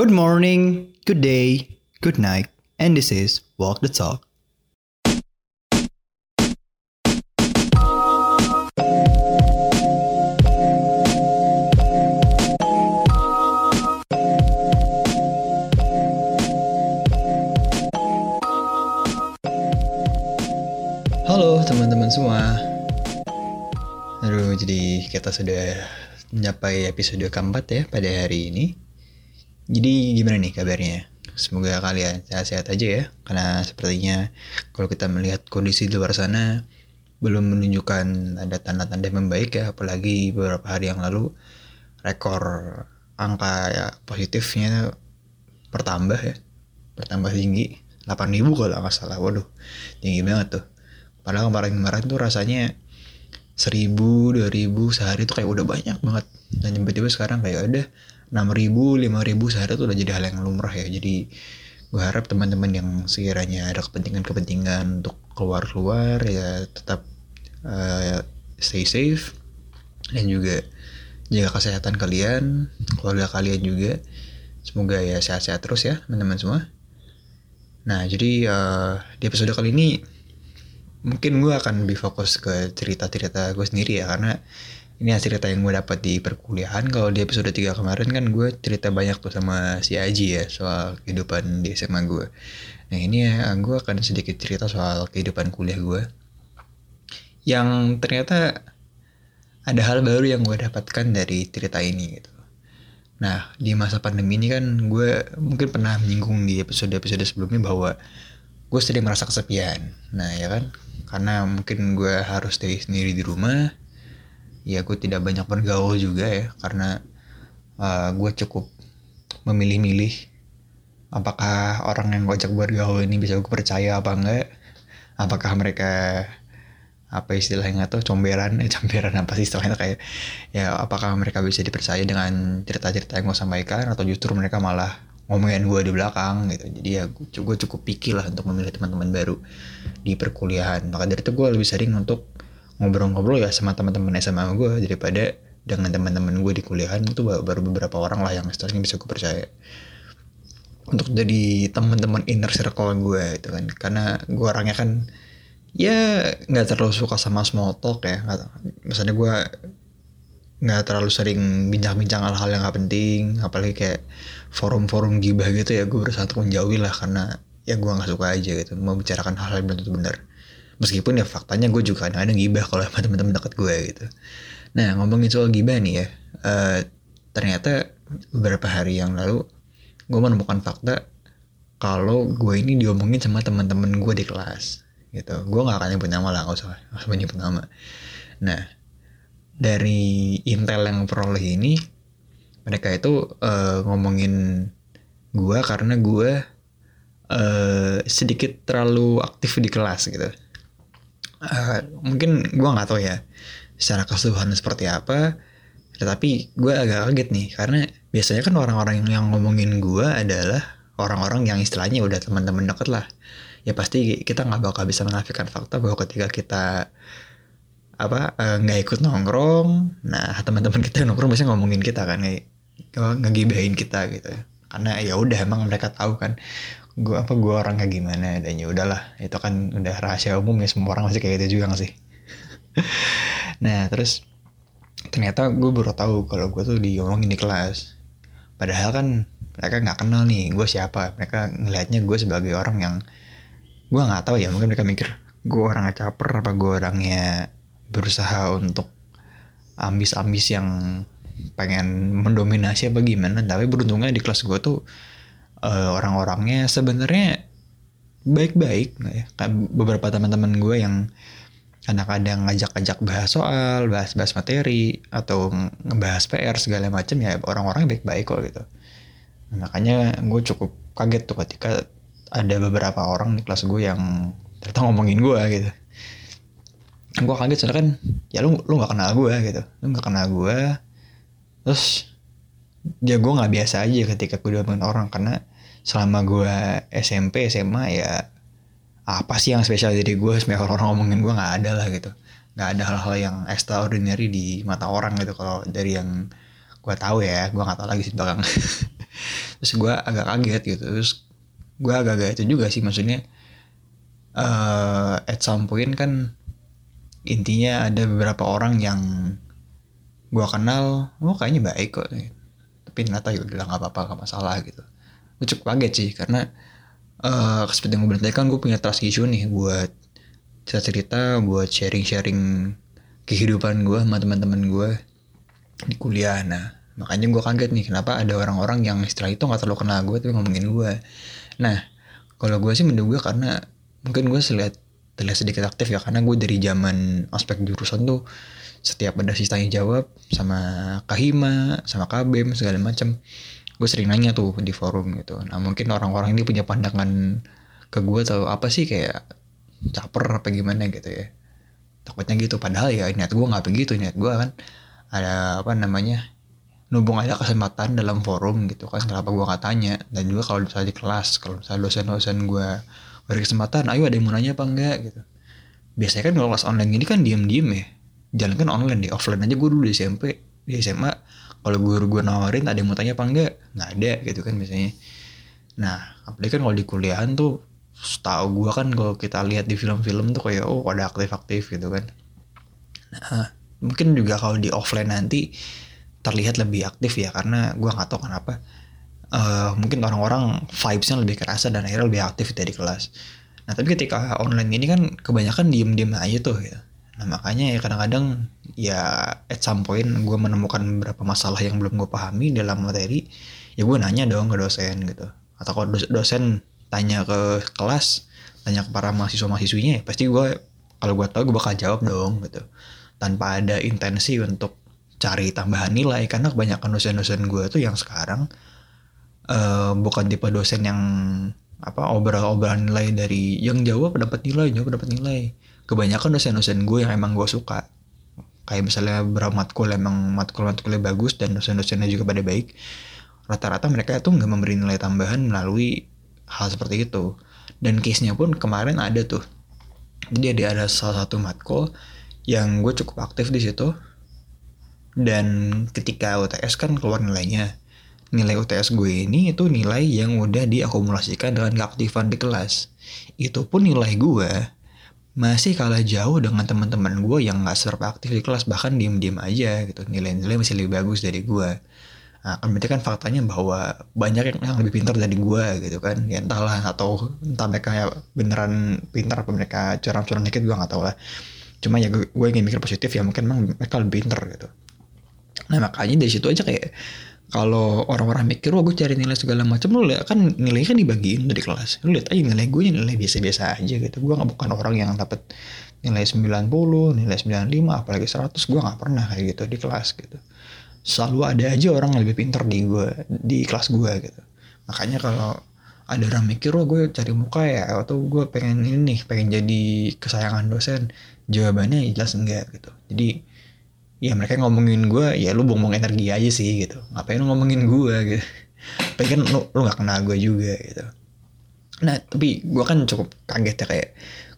Good morning, good day, good night, and this is Walk the Talk. Halo teman-teman semua. Aduh, jadi kita sudah mencapai episode keempat ya pada hari ini. Jadi gimana nih kabarnya? Semoga kalian sehat-sehat aja ya. Karena sepertinya kalau kita melihat kondisi di luar sana belum menunjukkan ada tanda-tanda membaik ya. Apalagi beberapa hari yang lalu rekor angka ya, positifnya bertambah ya. Bertambah tinggi. 8000 kalau nggak salah. Waduh, tinggi banget tuh padahal kemarin-kemarin tuh rasanya seribu dua ribu sehari tuh kayak udah banyak banget dan tiba-tiba sekarang kayak ada enam ribu lima ribu sehari tuh udah jadi hal yang lumrah ya. Jadi gue harap teman-teman yang sekiranya ada kepentingan-kepentingan untuk keluar-keluar ya tetap uh, stay safe. Dan juga jaga kesehatan kalian keluarga kalian juga. Semoga ya sehat-sehat terus ya teman-teman semua. Nah jadi uh, di episode kali ini mungkin gue akan lebih fokus ke cerita-cerita gue sendiri ya. Karena ini cerita yang gue dapat di perkuliahan. Kalau di episode 3 kemarin kan gue cerita banyak tuh sama si Aji ya soal kehidupan di SMA gue. Nah ini ya gue akan sedikit cerita soal kehidupan kuliah gue. Yang ternyata ada hal baru yang gue dapatkan dari cerita ini gitu. Nah di masa pandemi ini kan gue mungkin pernah menyinggung di episode-episode sebelumnya bahwa gue sering merasa kesepian. Nah ya kan? Karena mungkin gue harus stay sendiri di rumah ya gue tidak banyak bergaul juga ya karena uh, gue cukup memilih-milih apakah orang yang gue ajak bergaul ini bisa gue percaya apa enggak apakah mereka apa istilahnya tuh comberan eh comberan apa sih istilahnya kayak ya apakah mereka bisa dipercaya dengan cerita-cerita yang gue sampaikan atau justru mereka malah ngomongin gue di belakang gitu. Jadi ya gue cukup pikir lah untuk memilih teman-teman baru di perkuliahan. Maka dari itu gue lebih sering untuk ngobrol-ngobrol ya sama teman-teman SMA gue daripada dengan teman-teman gue di kuliahan itu baru beberapa orang lah yang istilahnya bisa gue percaya. Untuk jadi teman-teman inner circle gue itu kan. Karena gue orangnya kan ya nggak terlalu suka sama small talk ya. Misalnya gue nggak terlalu sering bincang-bincang hal-hal yang gak penting apalagi kayak forum-forum gibah gitu ya gue berusaha untuk menjauhi lah karena ya gue nggak suka aja gitu mau bicarakan hal-hal yang belum tentu benar meskipun ya faktanya gue juga kadang-kadang gibah kalau sama teman-teman dekat gue gitu. Nah ngomongin soal gibah nih ya uh, ternyata beberapa hari yang lalu gue menemukan fakta kalau gue ini diomongin sama teman-teman gue di kelas gitu. Gue nggak akan nyebut nama lah nggak usah nggak usah nyebut nama. Nah dari intel yang peroleh ini mereka itu uh, ngomongin gua karena gua uh, sedikit terlalu aktif di kelas gitu uh, mungkin gua nggak tahu ya secara keseluruhan seperti apa tetapi gue agak kaget nih karena biasanya kan orang-orang yang ngomongin gue adalah orang-orang yang istilahnya udah teman-teman deket lah. Ya pasti kita nggak bakal bisa menafikan fakta bahwa ketika kita apa nggak uh, ikut nongkrong nah teman-teman kita yang nongkrong biasanya ngomongin kita kan kayak ngegibahin kita gitu. Karena ya udah emang mereka tahu kan gue apa gue orang kayak gimana dan ya udahlah itu kan udah rahasia umum ya semua orang masih kayak gitu juga gak sih? Nah terus ternyata gue baru tahu kalau gue tuh diomongin di kelas. Padahal kan mereka nggak kenal nih gue siapa? Mereka ngelihatnya gue sebagai orang yang gue nggak tahu ya mungkin mereka mikir gue orangnya caper apa gue orangnya berusaha untuk ambis-ambis yang pengen mendominasi apa gimana? Tapi beruntungnya di kelas gue tuh uh, orang-orangnya sebenarnya baik-baik ya? Beberapa teman-teman gue yang kadang-kadang ngajak-ngajak bahas soal bahas-bahas materi atau ngebahas PR segala macam ya orang-orangnya baik-baik kok gitu. Makanya gue cukup kaget tuh ketika ada beberapa orang di kelas gue yang ternyata ngomongin gue gitu. Gue kaget soalnya kan ya lu lu nggak kenal gue gitu. Lu nggak kenal gue terus ya gue nggak biasa aja ketika gue diomongin orang karena selama gue SMP SMA ya apa sih yang spesial dari gue supaya orang-orang ngomongin gue nggak ada lah gitu. Nggak ada hal-hal yang extraordinary di mata orang gitu. Kalau dari yang gue tahu ya gue nggak tahu lagi sih belakang. Terus gue agak kaget gitu. Terus gue agak-agak itu juga sih. Maksudnya uh, at some point kan intinya ada beberapa orang yang gue kenal oh kayaknya baik kok. Tapi ternyata ya udah nggak apa-apa nggak masalah gitu gue cukup kaget sih karena uh, seperti yang gue bilang kan gue punya trust issue nih buat cerita-cerita buat sharing-sharing kehidupan gue sama teman-teman gue di kuliah. Nah makanya gue kaget nih kenapa ada orang-orang yang setelah itu nggak terlalu kenal gue tapi ngomongin gue nah kalau gue sih menduga karena mungkin gue selihat terlihat sedikit aktif ya karena gue dari zaman aspek jurusan tuh setiap ada sisa tanya jawab sama Kahima sama KBM segala macam gue sering nanya tuh di forum gitu. Nah mungkin orang-orang ini punya pandangan ke gue atau apa sih kayak caper apa gimana gitu ya. Takutnya gitu. Padahal ya niat gue nggak begitu. Niat gue kan ada apa namanya nubung ada kesempatan dalam forum gitu kan. Kenapa gue nggak tanya? Dan juga kalau misalnya di kelas kalau misalnya dosen-dosen gue beri kesempatan ayo ada yang mau nanya apa enggak? Gitu. Biasanya kan kalau kelas online ini kan diem-diem ya. Jalan kan online di offline aja gue dulu di SMP di SMA kalau guru gue nawarin ada yang mau tanya apa enggak? Nggak ada gitu kan biasanya. Nah apalagi kan kalau di kuliahan tuh setahu gue kan kalau kita lihat di film-film tuh kayak oh ada aktif-aktif gitu kan. Nah mungkin juga kalau di offline nanti terlihat lebih aktif ya karena gue nggak tahu kenapa uh, mungkin orang-orang vibesnya lebih kerasa dan akhirnya lebih aktif dari kelas. Nah tapi ketika online ini kan kebanyakan diem-diem aja tuh gitu Nah makanya ya kadang-kadang ya at some point gue menemukan beberapa masalah yang belum gue pahami dalam materi ya gue nanya dong ke dosen gitu. Atau kalau dosen tanya ke kelas tanya ke para mahasiswa mahasiswinya ya pasti gue kalau gue tahu gue bakal jawab dong gitu. Tanpa ada intensi untuk cari tambahan nilai karena kebanyakan dosen-dosen gue tuh yang sekarang uh, bukan tipe dosen yang apa obrolan-obrolan nilai dari yang jawab dapat nilai jawab dapat nilai kebanyakan dosen-dosen gue yang emang gue suka. Kayak misalnya beberapa matkul emang matkul-matkulnya bagus dan dosen-dosennya juga pada baik. Rata-rata mereka tuh nggak memberi nilai tambahan melalui hal seperti itu. Dan case-nya pun kemarin ada tuh. Jadi ada ada salah satu matkul yang gue cukup aktif di situ. Dan ketika UTS kan keluar nilainya nilai UTS gue ini itu nilai yang udah diakumulasikan dengan keaktifan di kelas. Itu pun nilai gue masih kalah jauh dengan teman-teman gue yang nggak seberapa aktif di kelas bahkan diem-diem aja gitu. Nilai-nilai masih lebih bagus dari gue nah, kan berarti kan faktanya bahwa banyak yang, lebih pintar dari gue gitu kan. Ya entahlah atau entah mereka ya beneran pintar apa mereka curang-curang dikit gue nggak tahu lah cuma ya gue, gue ingin mikir positif ya mungkin memang mereka lebih pintar gitu. Nah makanya dari situ aja kayak kalau orang-orang mikir wah gue cari nilai segala macam lu lihat kan nilainya kan dibagiin dari kelas. Lu lihat aja nilai gue nilai biasa-biasa aja gitu. Gue nggak bukan orang yang dapat nilai 90 nilai 95 apalagi 100 gue nggak pernah kayak gitu di kelas gitu. Selalu ada aja orang yang lebih pintar di gue di kelas gue gitu. Makanya kalau ada orang mikir wah gue cari muka ya atau gue pengen ini nih pengen jadi kesayangan dosen jawabannya jelas enggak gitu. Jadi ya mereka ngomongin gue ya lu buang-buang energi aja sih gitu. Ngapain lu ngomongin gue gitu. Pengen lu lu gak kenal gue juga gitu. Nah tapi gue kan cukup kaget ya kayak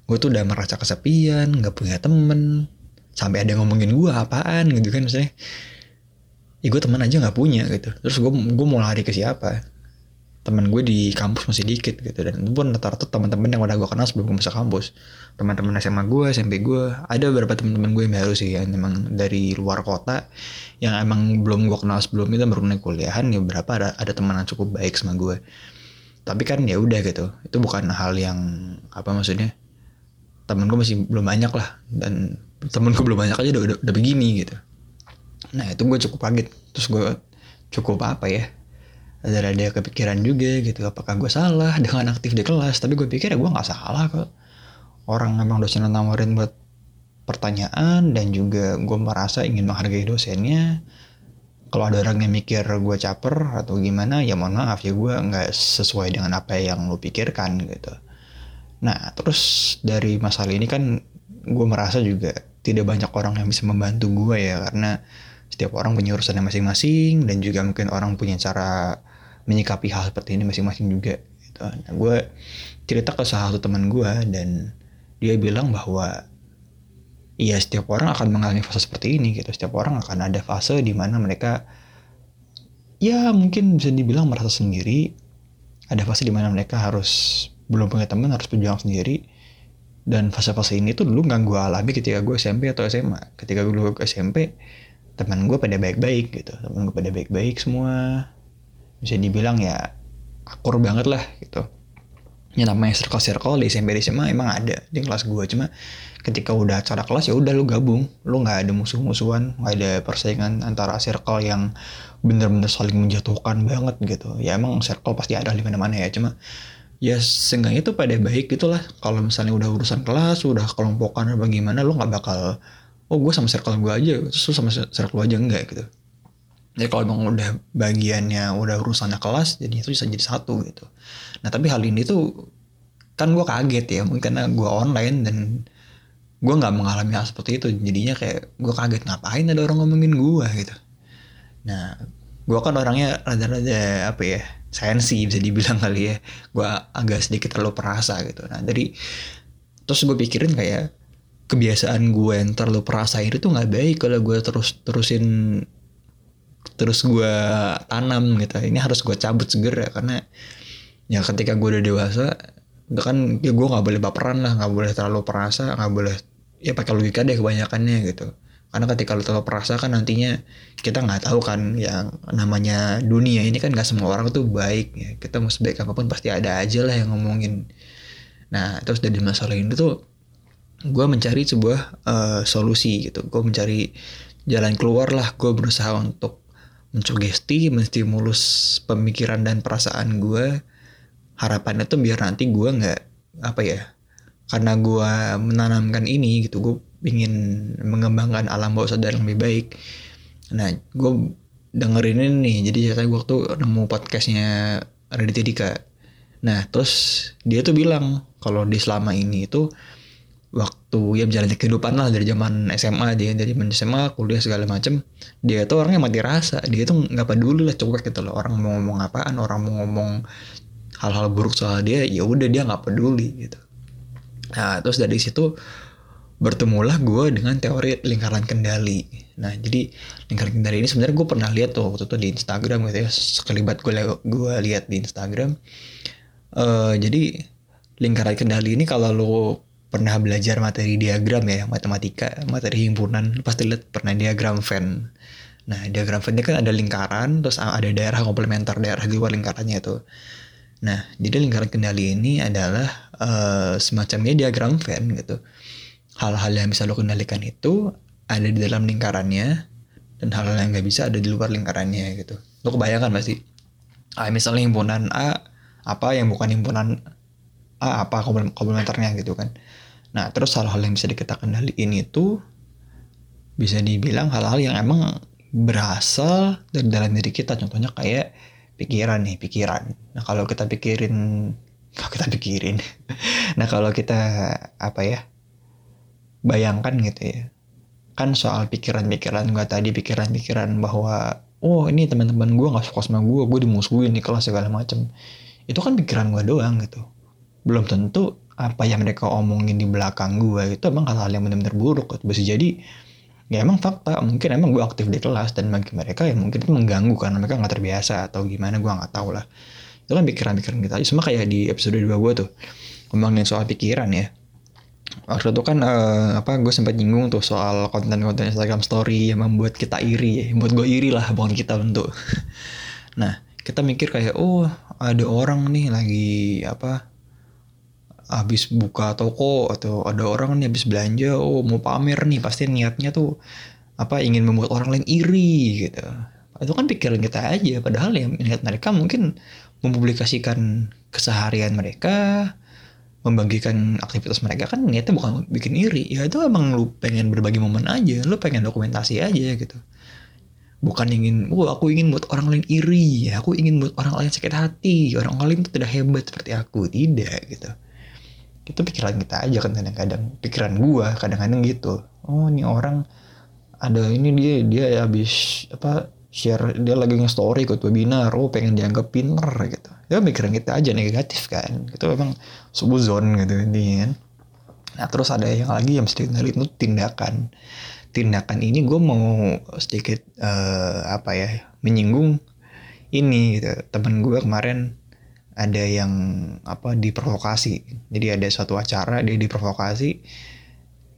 gue tuh udah merasa kesepian nggak punya temen. Sampai ada ngomongin gue apaan? gitu kan maksudnya. Ya gue teman aja nggak punya gitu. Terus gue gue mau lari ke siapa teman gue di kampus masih dikit gitu. Dan itu pun rata-rata teman-teman yang udah gue kenal sebelum gue masuk kampus. Teman-teman SMA gue SMP gue ada beberapa teman-teman gue yang baru sih yang memang dari luar kota yang emang belum gue kenal sebelumnya baru naik kuliahan ya berapa ada ada teman yang cukup baik sama gue. Tapi kan ya udah gitu itu bukan hal yang apa maksudnya temen gue masih belum banyak lah. Dan temen gue belum banyak aja udah, udah, udah begini gitu. Nah itu gue cukup kaget. Terus gue cukup apa ya ada ada kepikiran juga gitu apakah gue salah dengan aktif di kelas? Tapi gue pikir ya gue nggak salah kok. Orang emang dosen nawarin buat pertanyaan dan juga gue merasa ingin menghargai dosennya. Kalau ada orang yang mikir gue caper atau gimana ya mohon maaf ya gue nggak sesuai dengan apa yang lo pikirkan gitu. Nah terus dari masalah ini kan gue merasa juga tidak banyak orang yang bisa membantu gue ya karena setiap orang punya urusannya masing-masing dan juga mungkin orang punya cara menyikapi hal seperti ini masing-masing juga gitu. Nah, gue cerita ke salah satu teman gue dan dia bilang bahwa ya setiap orang akan mengalami fase seperti ini gitu. Setiap orang akan ada fase di mana mereka ya mungkin bisa dibilang merasa sendiri. Ada fase di mana mereka harus belum punya teman harus berjuang sendiri. Dan fase-fase ini tuh dulu nggak gue alami ketika gue SMP atau SMA ketika gue dulu SMP teman gue pada baik-baik gitu. Teman gue pada baik-baik semua bisa dibilang ya akur banget lah gitu. Ya namanya circle-circle di SMP di SMA emang ada di kelas gue cuma ketika udah acara kelas ya udah lu gabung. Lu nggak ada musuh-musuhan nggak ada persaingan antara circle yang bener-bener saling menjatuhkan banget gitu. Ya emang circle pasti ada di mana-mana ya. Cuma ya seenggaknya itu pada baik gitulah kalau misalnya udah urusan kelas udah kelompokan apa gimana lu nggak bakal oh gue sama circle gue aja terus sama circle aja. Enggak gitu jadi kalau emang udah bagiannya udah urusannya kelas jadi itu bisa jadi satu gitu. Nah tapi hal ini tuh kan gue kaget ya mungkin karena gue online dan gue nggak mengalami hal seperti itu. Jadinya kayak gue kaget ngapain ada orang ngomongin gue gitu. Nah gue kan orangnya rada-rada apa ya sensi bisa dibilang kali ya. Gue agak sedikit terlalu perasa gitu. Nah dari terus gue pikirin kayak kebiasaan gue yang terlalu perasa itu tuh nggak baik kalau gue terus terusin terus gue tanam gitu. Ini harus gue cabut segera karena ya ketika gue udah dewasa kan ya gue nggak boleh baperan lah nggak boleh terlalu perasa nggak boleh ya pakai logika deh kebanyakannya gitu. Karena ketika lu terlalu perasa kan nantinya kita nggak tahu kan yang namanya dunia ini kan nggak semua orang tuh baik ya. Kita mau sebaik apa pun pasti ada aja lah yang ngomongin. Nah terus dari masalah ini tuh gue mencari sebuah uh, solusi gitu. Gue mencari jalan keluar lah. Gue berusaha untuk mensugesti, menstimulus pemikiran dan perasaan gue. Harapannya tuh biar nanti gue nggak apa ya, karena gue menanamkan ini gitu, gue ingin mengembangkan alam bawah sadar yang lebih baik. Nah, gue dengerin ini nih, jadi ceritanya gue tuh nemu podcastnya Raditya Dika. Nah, terus dia tuh bilang kalau di selama ini itu waktu ya menjalani kehidupan lah dari zaman SMA dia dari zaman SMA kuliah segala macem dia tuh orangnya mati rasa. Dia tuh nggak peduli lah cuek gitu loh orang mau ngomong apaan orang mau ngomong hal-hal buruk soal dia ya udah dia nggak peduli gitu. Nah terus dari situ bertemulah gue dengan teori lingkaran kendali. Nah jadi lingkaran kendali ini sebenarnya gue pernah lihat tuh waktu itu di Instagram gitu ya sekelibat gue gue lihat di Instagram. Uh, jadi lingkaran kendali ini kalau lo pernah belajar materi diagram ya matematika materi himpunan. Pasti lihat pernah diagram Venn nah diagram Venn kan ada lingkaran terus ada daerah komplementer daerah di luar lingkarannya itu. Nah jadi lingkaran kendali ini adalah uh, semacamnya diagram Venn gitu. Hal-hal yang bisa lo kendalikan itu ada di dalam lingkarannya dan hal-hal yang nggak bisa ada di luar lingkarannya gitu. Lo kebayangkan pasti ah, misalnya himpunan A apa yang bukan himpunan A apa komplementernya gitu kan Nah, terus hal-hal yang bisa kita kendaliin itu bisa dibilang hal-hal yang emang berasal dari dalam diri kita. Contohnya kayak pikiran nih, pikiran. Nah, kalau kita pikirin, kalau kita pikirin. nah, kalau kita apa ya? Bayangkan gitu ya. Kan soal pikiran-pikiran gue tadi, pikiran-pikiran bahwa oh ini teman-teman gue nggak suka sama gue, gue dimusuhin di kelas segala macem. Itu kan pikiran gue doang gitu. Belum tentu apa yang mereka omongin di belakang gue itu emang hal-hal yang benar-benar buruk bisa jadi ya emang fakta mungkin emang gue aktif di kelas dan bagi mereka ya mungkin itu mengganggu karena mereka nggak terbiasa atau gimana gue nggak tahu lah. Itu kan pikiran-pikiran kita. Sama kayak di episode 2 gue tuh ngomongin soal pikiran ya. Waktu itu kan uh, apa gue sempat nyinggung tuh soal konten-konten Instagram Story yang membuat kita iri ya membuat gue iri lah bukan kita untuk. Nah kita mikir kayak oh ada orang nih lagi apa habis buka toko atau ada orang nih habis belanja oh mau pamer nih pasti niatnya tuh apa ingin membuat orang lain iri gitu. Itu kan pikiran kita aja padahal yang niat mereka mungkin mempublikasikan keseharian mereka membagikan aktivitas mereka kan niatnya bukan bikin iri. Ya itu emang lu pengen berbagi momen aja lu pengen dokumentasi aja gitu. Bukan ingin oh aku ingin buat orang lain iri aku ingin buat orang lain sakit hati orang lain itu tidak hebat seperti aku. Tidak gitu itu pikiran kita aja kan kadang-kadang. Pikiran gua kadang-kadang gitu. Oh ini orang ada ini dia dia habis apa share dia lagi nge-story ikut webinar. Oh pengen dianggap pinter gitu. Ya pikiran kita aja negatif kan. Itu memang subuzon gitu ini kan. Nah terus ada yang lagi yang mesti itu tindakan. Tindakan ini gue mau sedikit uh, apa ya menyinggung ini gitu. Temen gue kemarin ada yang apa diprovokasi. Jadi ada suatu acara dia diprovokasi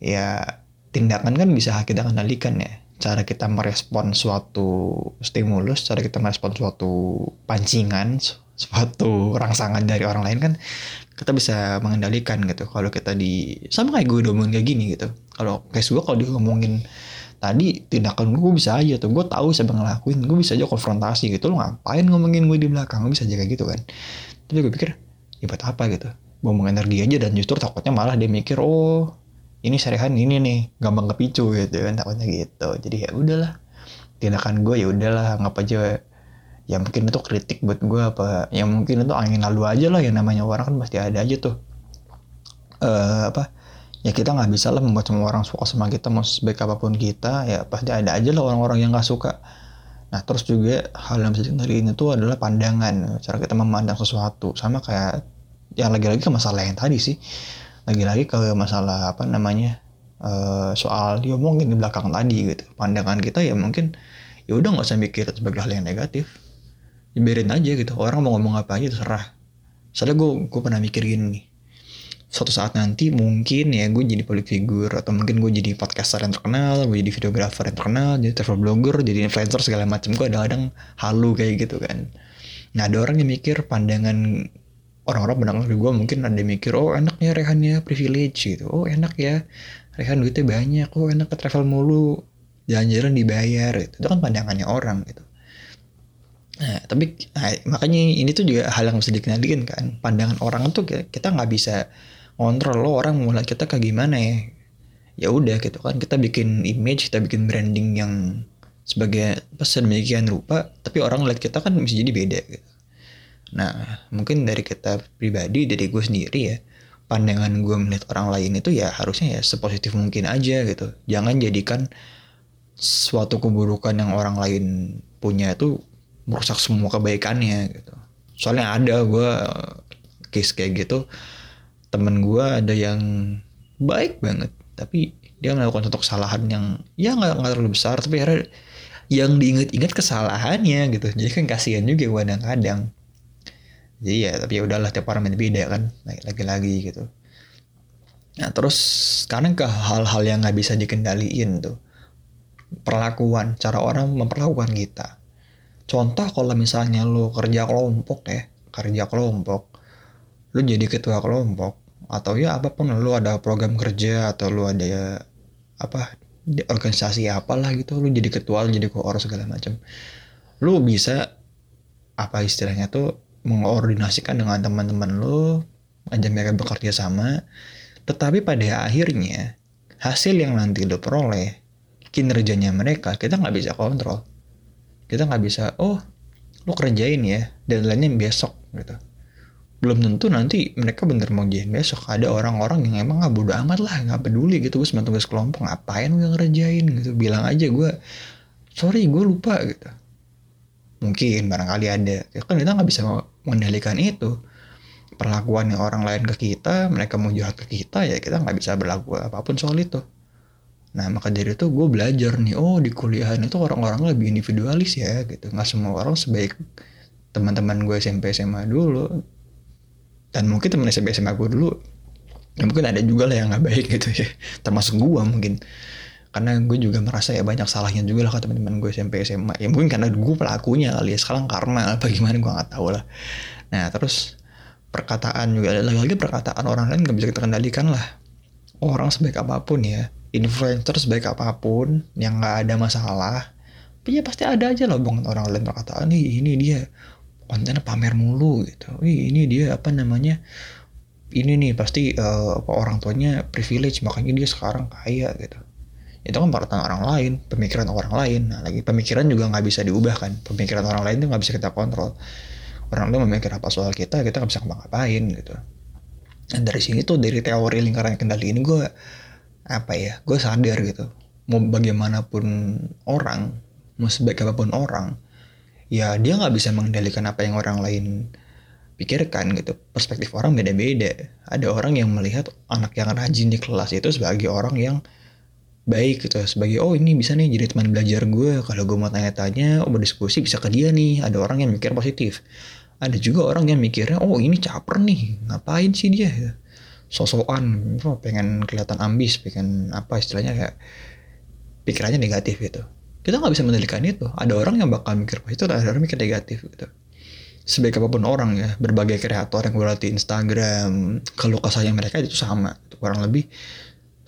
ya tindakan kan bisa kita kendalikan ya. Cara kita merespon suatu stimulus cara kita merespon suatu pancingan suatu rangsangan dari orang lain kan kita bisa mengendalikan gitu. Kalau kita di sama kayak gue ngomongin kayak gini gitu. Kalau kayak gue kalau dia ngomongin tadi tindakan gue bisa aja tuh. Gue tahu siapa ngelakuin gue bisa aja konfrontasi gitu. Lo ngapain ngomongin gue di belakang? Gue bisa aja kayak gitu kan. Tapi gue pikir ya buat apa gitu? Ngomong energi aja. Dan justru takutnya malah dia mikir oh ini Sarehan ini nih gampang kepicu gitu kan. Takutnya gitu. Jadi ya udahlah. Tindakan gue ya udahlah. Ngapa aja ya mungkin itu kritik buat gue apa ya mungkin itu angin lalu aja lah. Yang namanya orang kan pasti ada aja tuh. Uh, apa ya kita nggak bisa lah membuat semua orang suka sama kita mau sebaik apa pun kita ya pasti ada aja lah orang-orang yang nggak suka. Nah terus juga hal yang bisa ini tuh adalah pandangan cara kita memandang sesuatu. Sama kayak yang lagi-lagi ke masalah yang tadi sih. Lagi-lagi ke masalah apa namanya uh, soal diomongin di belakang tadi gitu. Pandangan kita ya mungkin ya udah nggak usah mikir sebagai hal yang negatif. Biarin aja gitu orang mau ngomong apa aja terserah. Soalnya gue gue pernah mikir gini nih suatu saat nanti mungkin ya gue jadi public figure atau mungkin gue jadi podcaster yang terkenal, gue jadi videographer yang terkenal, jadi travel blogger, jadi influencer segala macam. Gue kadang-kadang halu kayak gitu kan. Nah ada orang yang mikir pandangan orang-orang mendengar gue mungkin ada yang mikir oh enak ya Rehannya privilege gitu. Oh enak ya Rehan duitnya banyak. Oh enak ke travel mulu jalan-jalan dibayar gitu. Itu kan pandangannya orang gitu. Nah, tapi nah, makanya ini tuh juga hal yang bisa dikenalin kan. Pandangan orang tuh kita nggak bisa ngontrol lo orang mau kita kayak gimana ya? Ya udah gitu kan kita bikin image kita bikin branding yang sebagai pesan demikian rupa tapi orang lihat kita kan bisa jadi beda gitu. Nah mungkin dari kita pribadi dari gue sendiri ya pandangan gue melihat orang lain itu ya harusnya ya sepositif mungkin aja gitu. Jangan jadikan suatu keburukan yang orang lain punya itu merusak semua kebaikannya gitu. Soalnya ada gue case kayak gitu temen gue ada yang baik banget tapi dia melakukan satu kesalahan yang ya nggak terlalu besar tapi akhirnya yang diinget-inget kesalahannya gitu. Jadi kan kasihan juga gue kadang-kadang. Jadi ya tapi ya udahlah tiap orang beda kan lagi-lagi gitu. Nah terus sekarang ke hal-hal yang nggak bisa dikendaliin tuh. Perlakuan cara orang memperlakukan kita. Contoh kalau misalnya lo kerja kelompok ya kerja kelompok lu jadi ketua kelompok atau ya apa pun lu ada program kerja atau lu ada ya, apa di organisasi apalah gitu lu jadi ketua lu jadi koor segala macam. Lu bisa apa istilahnya tuh mengordinasikan dengan teman-teman lu ajak mereka bekerja sama. Tetapi pada akhirnya hasil yang nanti lu peroleh kinerjanya mereka kita nggak bisa kontrol. Kita nggak bisa oh lu kerjain ya dan lainnya besok gitu belum tentu nanti mereka bener mau jalan besok. Ada orang-orang yang emang nggak bodo amat lah nggak peduli gitu. Gue sebentar tugas kelompok ngapain gue ngerjain? Gitu. Bilang aja gue sorry gue lupa gitu. Mungkin barangkali ada. Ya kan kita nggak bisa mengendalikan itu. Perlakuan yang orang lain ke kita mereka mau jahat ke kita ya kita nggak bisa berlaku apa pun soal itu. Nah maka dari itu gue belajar nih oh di kuliahan itu orang-orang lebih individualis ya gitu. Nggak semua orang sebaik teman-teman gue SMP SMA dulu dan mungkin temen SMP SMA gue dulu ya mungkin ada juga lah yang nggak baik gitu ya. Termasuk gue mungkin. Karena gue juga merasa ya banyak salahnya juga lah ke teman-teman gue SMP SMA ya mungkin karena gue pelakunya kali ya sekarang karma apa gimana gue nggak tahu lah. Nah terus perkataan juga lagi-lagi perkataan orang lain nggak bisa kita kendalikan lah. Orang sebaik apa pun ya influencer sebaik apa pun yang nggak ada masalah tapi ya pasti ada aja loh bang orang lain perkataan ini dia kontennya pamer mulu gitu. Wih ini dia apa namanya ini nih pasti uh, orang tuanya privilege makanya dia sekarang kaya gitu. Itu kan perkataan orang lain, pemikiran orang lain. Nah lagi pemikiran juga nggak bisa diubah kan. Pemikiran orang lain itu nggak bisa kita kontrol. Orang lain memikir apa soal kita, kita nggak bisa ngapa-ngapain gitu. Dan dari sini tuh dari teori lingkaran kendali ini gue apa ya, gue sadar gitu. Mau bagaimanapun orang, mau sebaik apa pun orang, ya dia nggak bisa mengendalikan apa yang orang lain pikirkan gitu. Perspektif orang beda-beda. Ada orang yang melihat anak yang rajin di kelas itu sebagai orang yang baik gitu. Sebagai oh ini bisa nih jadi teman belajar gue kalau gue mau tanya-tanya oh berdiskusi bisa ke dia nih. Ada orang yang mikir positif. Ada juga orang yang mikirnya oh ini caper nih. Ngapain sih dia? Sosokan oh, pengen kelihatan ambis pengen apa istilahnya kayak pikirannya negatif gitu kita nggak bisa mengendalikan itu. Ada orang yang bakal mikir positif ada orang mikir negatif gitu. Sebaik apa pun orang ya berbagai kreator yang di Instagram kalau kasarnya mereka itu sama. Kurang lebih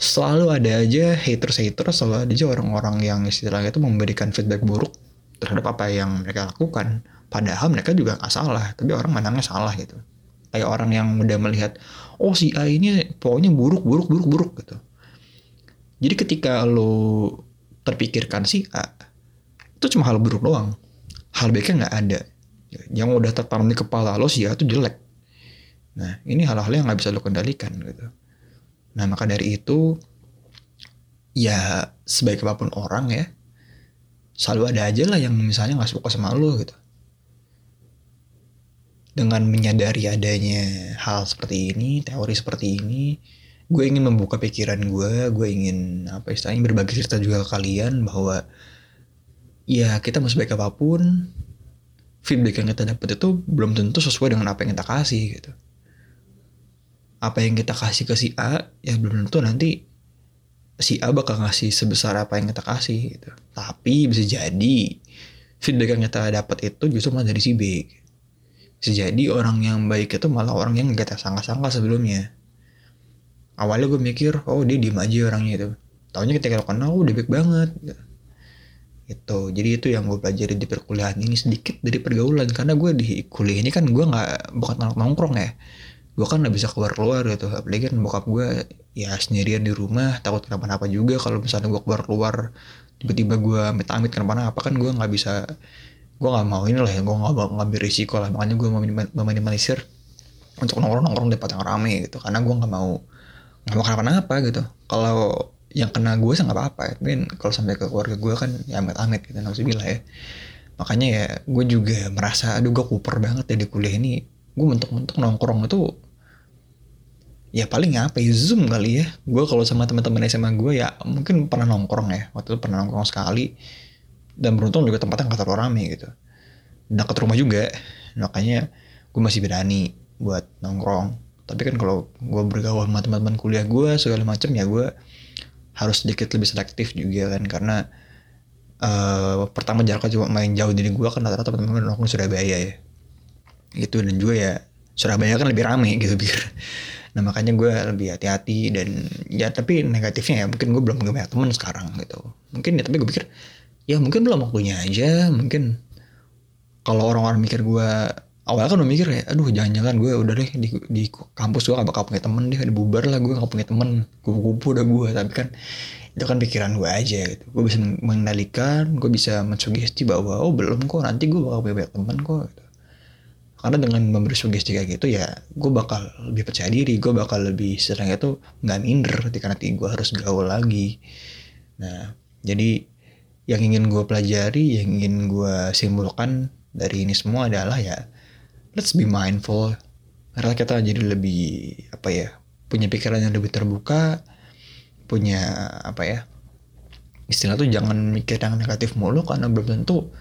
selalu ada aja haters-haters selalu ada aja orang-orang yang istilahnya itu memberikan feedback buruk terhadap apa yang mereka lakukan. Padahal mereka juga nggak salah tapi orang menangnya salah gitu. Kayak orang yang udah melihat oh si A ini pokoknya buruk buruk buruk buruk gitu. Jadi ketika lo terpikirkan si A itu cuma hal buruk doang. Hal baiknya nggak ada. Yang udah tertanam di kepala lo si A itu jelek. Nah ini hal-hal yang nggak bisa lo kendalikan gitu. Nah maka dari itu ya sebaik apa pun orang ya selalu ada aja lah yang misalnya nggak suka sama lo gitu. Dengan menyadari adanya hal seperti ini, teori seperti ini, gue ingin membuka pikiran gue, gue ingin apa istilahnya berbagi cerita juga ke kalian bahwa ya kita mau sebaik apa pun, feedback yang kita dapat itu belum tentu sesuai dengan apa yang kita kasih gitu apa yang kita kasih ke si A ya belum tentu nanti si A bakal ngasih sebesar apa yang kita kasih gitu. Tapi bisa jadi feedback yang kita dapat itu justru malah dari si B. Bisa jadi orang yang baik itu malah orang yang gak sangka-sangka sebelumnya. Awalnya gue mikir, oh dia diem aja orangnya itu. Tahunya ketika lo kenal, oh, udah baik banget. Gitu. Itu. Jadi itu yang gue pelajari di perkuliahan ini sedikit dari pergaulan. Karena gue di kuliah ini kan gue nggak bukan anak nongkrong ya gue kan gak bisa keluar keluar gitu apalagi kan bokap gue ya sendirian di rumah takut kenapa-napa juga kalau misalnya gue keluar keluar tiba-tiba gue amit-amit kenapa-napa kan gue nggak bisa gue nggak mau ini lah ya gue nggak mau ngambil risiko lah makanya gue meminimalisir untuk nongkrong-nongkrong di tempat yang rame gitu karena gue nggak mau nggak mau kenapa-napa gitu. Kalau yang kena gue sih nggak apa-apa. Ya tapi kalau sampai ke keluarga gue kan ya amit-amit gitu bilang ya. Makanya ya gue juga merasa aduh gue kuper banget ya di kuliah ini. Gue mentok-mentok nongkrong itu ya paling apa ya zoom kali ya. Gue kalau sama teman-teman SMA gue ya mungkin pernah nongkrong ya. Waktu itu pernah nongkrong sekali. Dan beruntung juga tempatnya nggak terlalu rame gitu. Dekat rumah juga. Makanya gue masih berani buat nongkrong tapi kan kalau gue bergaul sama teman-teman kuliah gue segala macam ya gue harus sedikit lebih selektif juga kan karena uh, pertama jaraknya cuma main jauh dari gue kan rata-rata teman-teman nongkrong Surabaya ya gitu dan juga ya Surabaya kan lebih rame gitu biar Nah makanya gue lebih hati-hati dan ya tapi negatifnya ya mungkin gue belum banyak temen sekarang gitu. Mungkin ya tapi gue pikir ya mungkin belum waktunya aja. Mungkin kalau orang-orang mikir gue awalnya kan udah mikir ya aduh jangan-jangan gue udah deh di, di kampus gue gak bakal punya temen deh bubar lah gue gak punya temen. Kupu-kupu udah gue tapi kan itu kan pikiran gue aja gitu. Gue bisa mengendalikan gue bisa mensugesti bahwa oh belum kok nanti gue bakal punya banyak temen kok gitu. Karena dengan memberi sugesti kayak gitu ya gue bakal lebih percaya diri gue bakal lebih sering itu nggak minder ketika nanti gue harus gaul lagi. Nah jadi yang ingin gue pelajari yang ingin gue simpulkan dari ini semua adalah ya let's be mindful karena kita jadi lebih apa ya punya pikiran yang lebih terbuka punya apa ya istilah tuh jangan mikir yang negatif mulu karena belum tentu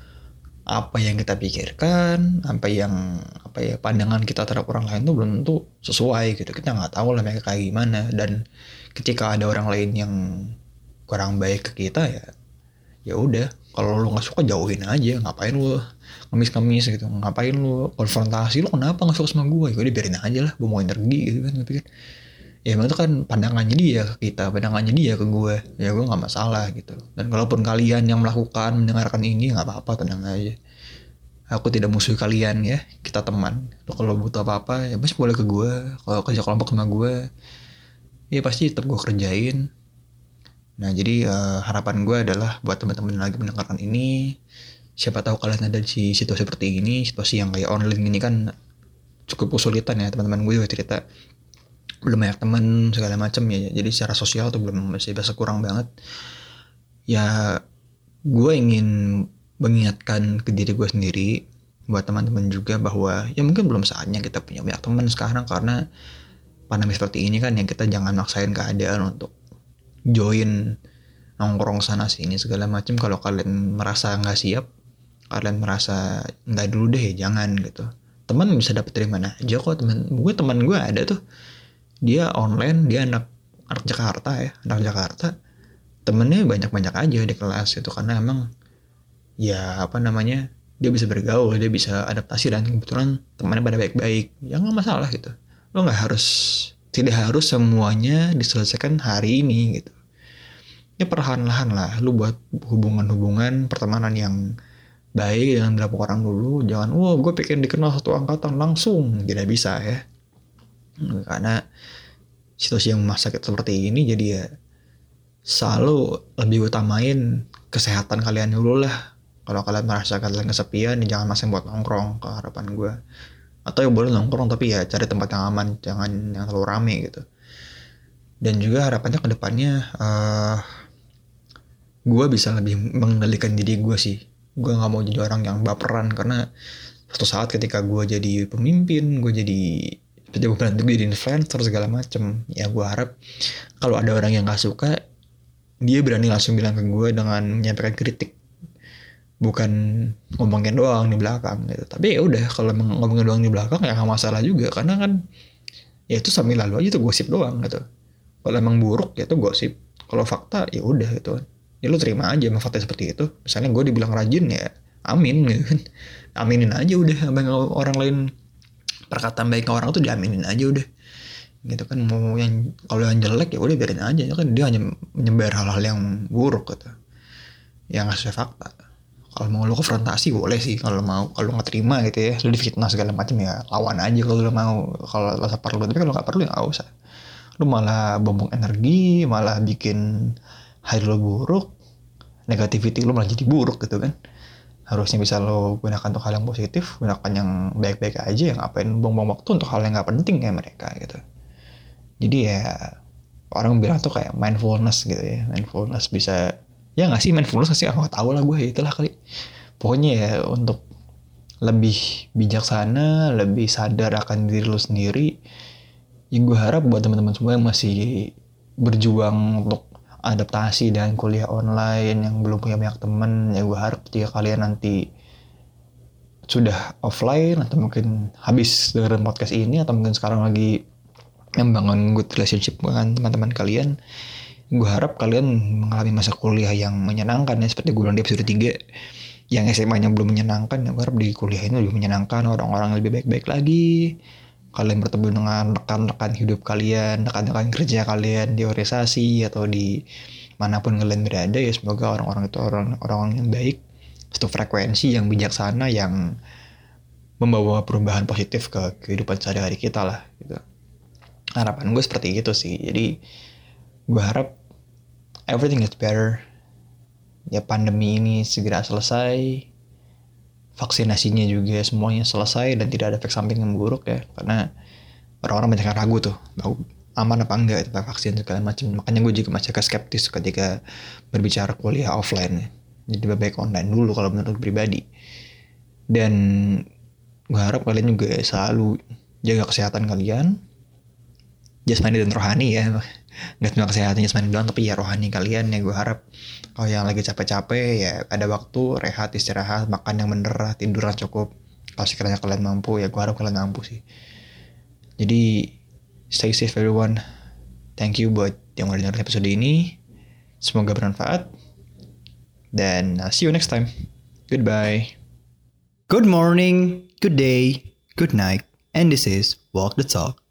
apa yang kita pikirkan, apa yang apa ya pandangan kita terhadap orang lain tuh belum tentu sesuai gitu. Kita nggak tahu lah mereka kayak gimana dan ketika ada orang lain yang kurang baik ke kita ya ya udah kalau lu nggak suka jauhin aja ngapain lu kemis-kemis gitu ngapain lu konfrontasi lu kenapa nggak suka sama gue ya udah biarin aja lah gue mau energi gitu kan gue pikir ya emang itu kan pandangannya dia ke kita pandangannya dia ke gue ya gue nggak masalah gitu. Dan kalaupun kalian yang melakukan mendengarkan ini nggak apa-apa tenang aja. Aku tidak musuh kalian ya kita teman. Lo kalau butuh apa-apa ya pasti boleh ke gue kalau kerja kelompok sama gue ya pasti tetap gue kerjain nah jadi uh, harapan gue adalah buat teman-teman yang lagi mendengarkan ini siapa tahu kalian ada di situasi seperti ini situasi yang kayak online ini kan cukup kesulitan ya teman-teman gue juga cerita. Belum banyak teman segala macam ya jadi secara sosial tuh belum masih bahasa kurang banget. Ya gue ingin mengingatkan ke diri gue sendiri buat teman-teman juga bahwa ya mungkin belum saatnya kita punya banyak teman sekarang karena pandemi seperti ini kan yang kita jangan maksain keadaan untuk join nongkrong sana sini segala macam kalau kalian merasa nggak siap kalian merasa nggak dulu deh jangan gitu. Teman bisa dapet dari mana aja kok teman. Gue teman gue ada tuh. Dia online dia anak anak Jakarta ya anak Jakarta. Temennya banyak banyak aja di kelas itu karena emang ya apa namanya dia bisa bergaul dia bisa adaptasi dan kebetulan temannya pada baik-baik. Ya nggak masalah gitu. Lo nggak harus tidak harus semuanya diselesaikan hari ini gitu ya perlahan-lahan lah. Lu buat hubungan-hubungan pertemanan yang baik dengan berapa orang dulu jangan wah gue pengen dikenal satu angkatan langsung. Tidak bisa ya. Karena situasi yang masa seperti ini jadi ya selalu lebih utamain kesehatan kalian dulu lah. Kalau kalian merasa kalian kesepian ya jangan masih buat nongkrong ke harapan gue atau ya boleh nongkrong tapi ya cari tempat yang aman jangan yang terlalu rame gitu. Dan juga harapannya ke depannya uh, gue bisa lebih mengendalikan diri gue sih. Gue nggak mau jadi orang yang baperan karena suatu saat ketika gue jadi pemimpin gue jadi gue bilang gue jadi influencer segala macem ya gue harap kalau ada orang yang gak suka dia berani langsung bilang ke gue dengan menyampaikan kritik. Bukan ngomongin doang di belakang gitu. Tapi ya udah kalau ngomongin doang di belakang ya gak masalah juga. Karena kan ya itu sambil lalu aja tuh gosip doang gitu. Kalau emang buruk ya tuh gosip. Kalau fakta ya udah gitu ya lu terima aja sama fakta seperti itu. Misalnya gue dibilang rajin ya amin gitu kan. Aminin aja udah apa yang orang lain. Perkataan baik orang tuh diaminin aja udah. Gitu kan mau yang kalau yang jelek ya udah biarin aja. Kan dia hanya menyebar hal-hal yang buruk gitu. Yang nggak sesuai fakta. Kalau mau lu konfrontasi boleh sih. Kalau mau kalau nggak terima gitu ya. Lu difitnah segala macam ya lawan aja kalau lu mau. Kalau rasa perlu tapi kalau nggak perlu ya nggak usah. Lu malah bombong energi malah bikin hari lu buruk negativity lo malah jadi buruk gitu kan. Harusnya bisa lo gunakan untuk hal yang positif gunakan yang baik-baik aja yang ngapain buang-buang waktu untuk hal yang nggak penting kayak mereka gitu. Jadi ya orang bilang tuh kayak mindfulness gitu ya. Mindfulness bisa ya nggak sih mindfulness sih? Aku tahu lah gue itulah kali. Pokoknya ya untuk lebih bijaksana lebih sadar akan diri lo sendiri yang gue harap buat teman-teman semua yang masih berjuang untuk adaptasi dan kuliah online yang belum punya banyak temen ya gue harap ketika kalian nanti sudah offline atau mungkin habis dengerin podcast ini atau mungkin sekarang lagi membangun good relationship dengan teman-teman kalian gue harap kalian mengalami masa kuliah yang menyenangkan ya seperti gue bilang di episode 3 yang SMA nya belum menyenangkan ya gue harap di kuliah ini lebih menyenangkan orang-orang lebih baik-baik lagi kalian bertemu dengan rekan-rekan hidup kalian, rekan-rekan kerja kalian di organisasi atau di mana pun kalian berada ya semoga orang-orang itu orang-orang yang baik, satu frekuensi yang bijaksana yang membawa perubahan positif ke kehidupan sehari-hari kita lah gitu. Harapan gue seperti itu sih. Jadi gue harap everything is better. Ya pandemi ini segera selesai vaksinasinya juga semuanya selesai dan tidak ada efek samping yang buruk ya karena orang-orang banyak yang ragu tuh aman apa enggak tentang vaksin segala macam. Makanya gue juga masih agak skeptis ketika berbicara kuliah offline jadi lebih baik online dulu kalau menurut pribadi. Dan gue harap kalian juga selalu jaga kesehatan kalian jasmani dan rohani ya. Nggak cuma kesehatan jasmani doang tapi ya rohani kalian ya gue harap. Kalau yang lagi capek-capek ya ada waktu rehat istirahat makan yang bener tidur yang cukup. Kalau sekiranya kalian mampu ya gue harap kalian mampu sih. Jadi stay safe everyone. Thank you buat yang udah dengerin episode ini. Semoga bermanfaat. Dan I'll see you next time. Goodbye. Good morning good day good night. And this is walk the talk